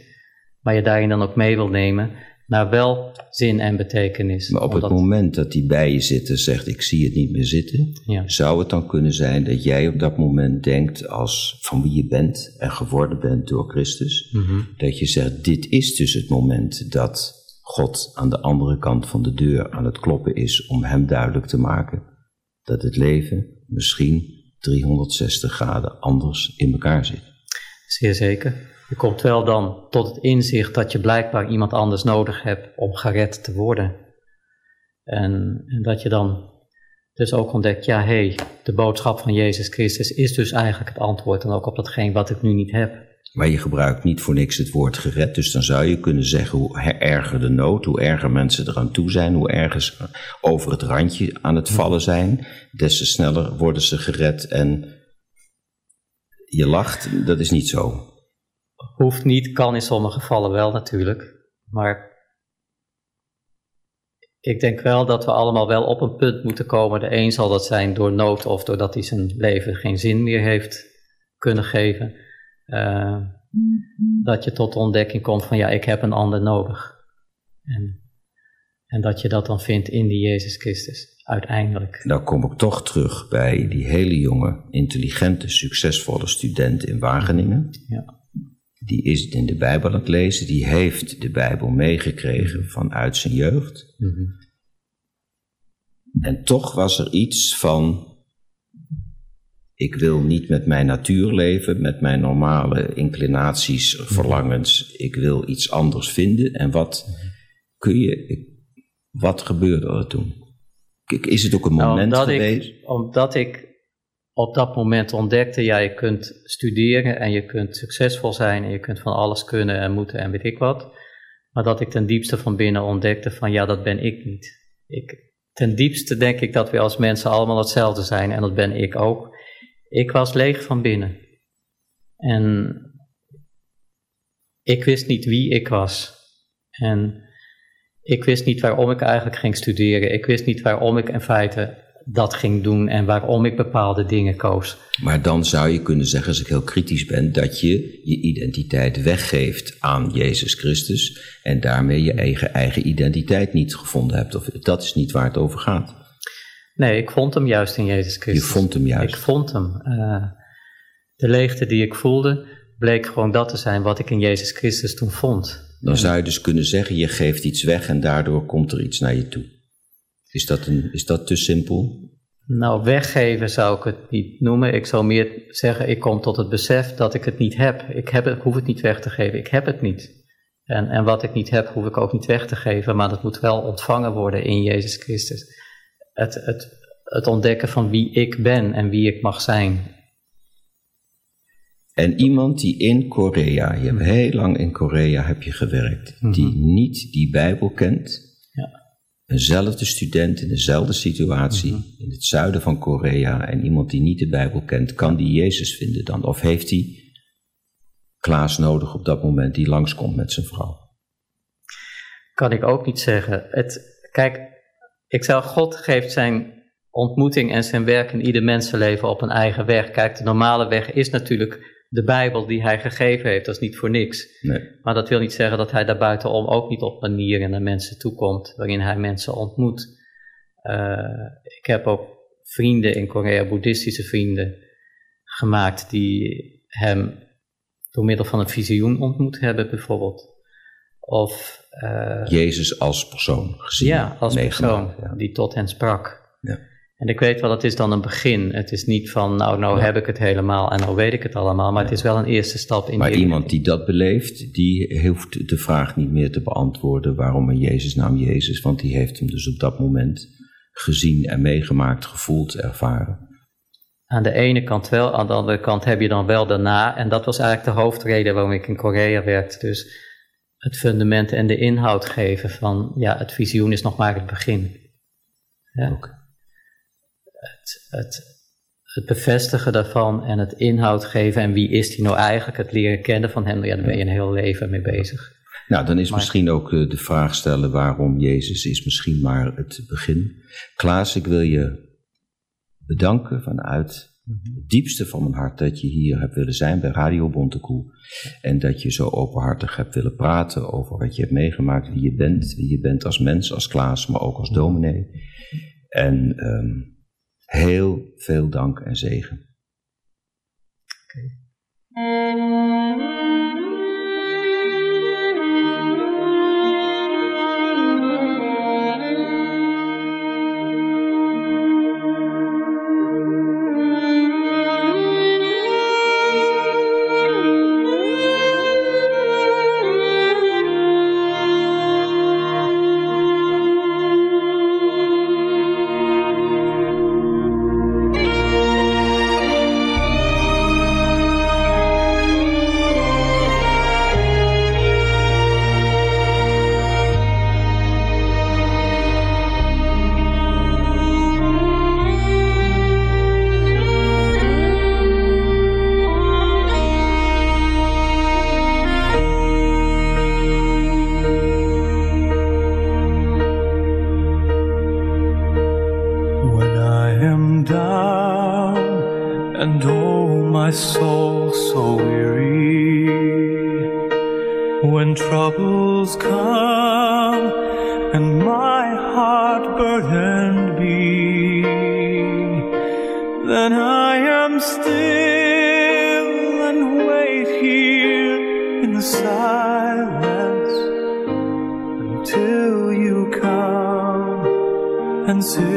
maar je daarin dan ook mee wil nemen. Naar wel zin en betekenis. Maar op het moment dat hij bij je zit en zegt: Ik zie het niet meer zitten, Ja. zou het dan kunnen zijn dat jij op dat moment denkt, als van wie je bent en geworden bent door Christus, Mhm. dat je zegt: Dit is dus het moment dat God aan de andere kant van de deur aan het kloppen is om hem duidelijk te maken dat het leven misschien 360 graden anders in elkaar zit. Zeer zeker. Je komt wel dan tot het inzicht dat je blijkbaar iemand anders nodig hebt om gered te worden. En, en dat je dan dus ook ontdekt, ja hé, hey, de boodschap van Jezus Christus is dus eigenlijk het antwoord dan ook op datgene wat ik nu niet heb. Maar je gebruikt niet voor niks het woord gered. Dus dan zou je kunnen zeggen hoe erger de nood, hoe erger mensen eraan toe zijn, hoe erger ze over het randje aan het vallen zijn, des te sneller worden ze gered. En je lacht, dat is niet zo. Hoeft niet, kan in sommige gevallen wel natuurlijk. Maar ik denk wel dat we allemaal wel op een punt moeten komen. De een zal dat zijn door nood of doordat hij zijn leven geen zin meer heeft kunnen geven. Eh, dat je tot de ontdekking komt van ja, ik heb een ander nodig. En, en dat je dat dan vindt in die Jezus Christus, uiteindelijk. Dan kom ik toch terug bij die hele jonge, intelligente, succesvolle student in Wageningen. Ja. Die is in de Bijbel aan het lezen, die heeft de Bijbel meegekregen vanuit zijn jeugd. Mhm. En toch was er iets van. Ik wil niet met mijn natuur leven, met mijn normale inclinaties, verlangens. Ik wil iets anders vinden. En wat kun je. Wat gebeurde er toen? Is het ook een Nou, moment omdat geweest? Ik, omdat ik op dat moment ontdekte, ja, je kunt studeren en je kunt succesvol zijn en je kunt van alles kunnen en moeten en weet ik wat. Maar dat ik ten diepste van binnen ontdekte van, ja, dat ben ik niet. Ik, ten diepste denk ik dat we als mensen allemaal hetzelfde zijn en dat ben ik ook. Ik was leeg van binnen. En ik wist niet wie ik was. En ik wist niet waarom ik eigenlijk ging studeren. Ik wist niet waarom ik in feite dat ging doen en waarom ik bepaalde dingen koos. Maar dan zou je kunnen zeggen, als ik heel kritisch ben, dat je je identiteit weggeeft aan Jezus Christus. En daarmee je eigen, eigen identiteit niet gevonden hebt. Of dat is niet waar het over gaat. Nee, ik vond hem juist in Jezus Je Christus. vond hem juist. Ik vond hem. Eh, de leegte die ik voelde, bleek gewoon dat te zijn wat ik in Jezus Christus toen vond. Dan zou je dus kunnen zeggen, je geeft iets weg en daardoor komt er iets naar je toe. Is dat, een, is dat te simpel? Nou, weggeven zou ik het niet noemen. Ik zou meer zeggen, ik kom tot het besef dat ik het niet heb. Ik heb het, hoef het niet weg te geven. Ik heb het niet. En, en wat ik niet heb, hoef ik ook niet weg te geven. Maar dat moet wel ontvangen worden in Jezus Christus. Het, het, het ontdekken van wie ik ben en wie ik mag zijn. En iemand die in Korea, je hebt heel lang in Korea heb je gewerkt, die niet die Bijbel kent, eenzelfde student in dezelfde situatie in het zuiden van Korea en iemand die niet de Bijbel kent, kan die Jezus vinden dan? Of heeft hij Klaas nodig op dat moment die langskomt met zijn vrouw? Kan ik ook niet zeggen. Het, kijk, ik zou God geeft zijn ontmoeting en zijn werk in ieder mensenleven op een eigen weg. Kijk, de normale weg is natuurlijk de Bijbel die hij gegeven heeft. Dat is niet voor niks. Nee. Maar dat wil niet zeggen dat hij daarbuitenom ook niet op manieren naar mensen toekomt waarin hij mensen ontmoet. Eh, ik heb ook vrienden in Korea, boeddhistische vrienden, gemaakt die hem door middel van een visioen ontmoet hebben, bijvoorbeeld. Of eh, Jezus als persoon gezien. ja, als meegemaakt, persoon ja. die tot hen sprak. Ja. En ik weet wel, het is dan een begin. Het is niet van, nou, nou heb ik het helemaal en nou weet ik het allemaal. Maar het is wel een eerste stap in Maar die iemand die dat beleeft, die hoeft de vraag niet meer te beantwoorden waarom een Jezus naam Jezus, want die heeft hem dus op dat moment gezien en meegemaakt, gevoeld, ervaren. Aan de ene kant wel, aan de andere kant heb je dan wel daarna. En dat was eigenlijk de hoofdreden waarom ik in Korea werkte. Dus het fundament en de inhoud geven van, ja, het visioen is nog maar het begin. Ja. Ook het, het, bevestigen daarvan en het inhoud geven en wie is die nou eigenlijk, het leren kennen van hem, ja, daar ben je een heel leven mee bezig. Nou, dan is misschien ook eh, de vraag stellen waarom Jezus is misschien maar het begin. Klaas, ik wil je bedanken vanuit mhm. het diepste van mijn hart dat je hier hebt willen zijn bij Radio Bontekoe. En dat je zo openhartig hebt willen praten over wat je hebt meegemaakt, wie je bent, wie je bent als mens, als Klaas, maar ook als dominee. En ehm, heel veel dank en zegen. Okay. so weary when troubles come and my heart burdened be. Then I am still and wait here in the silence until you come and see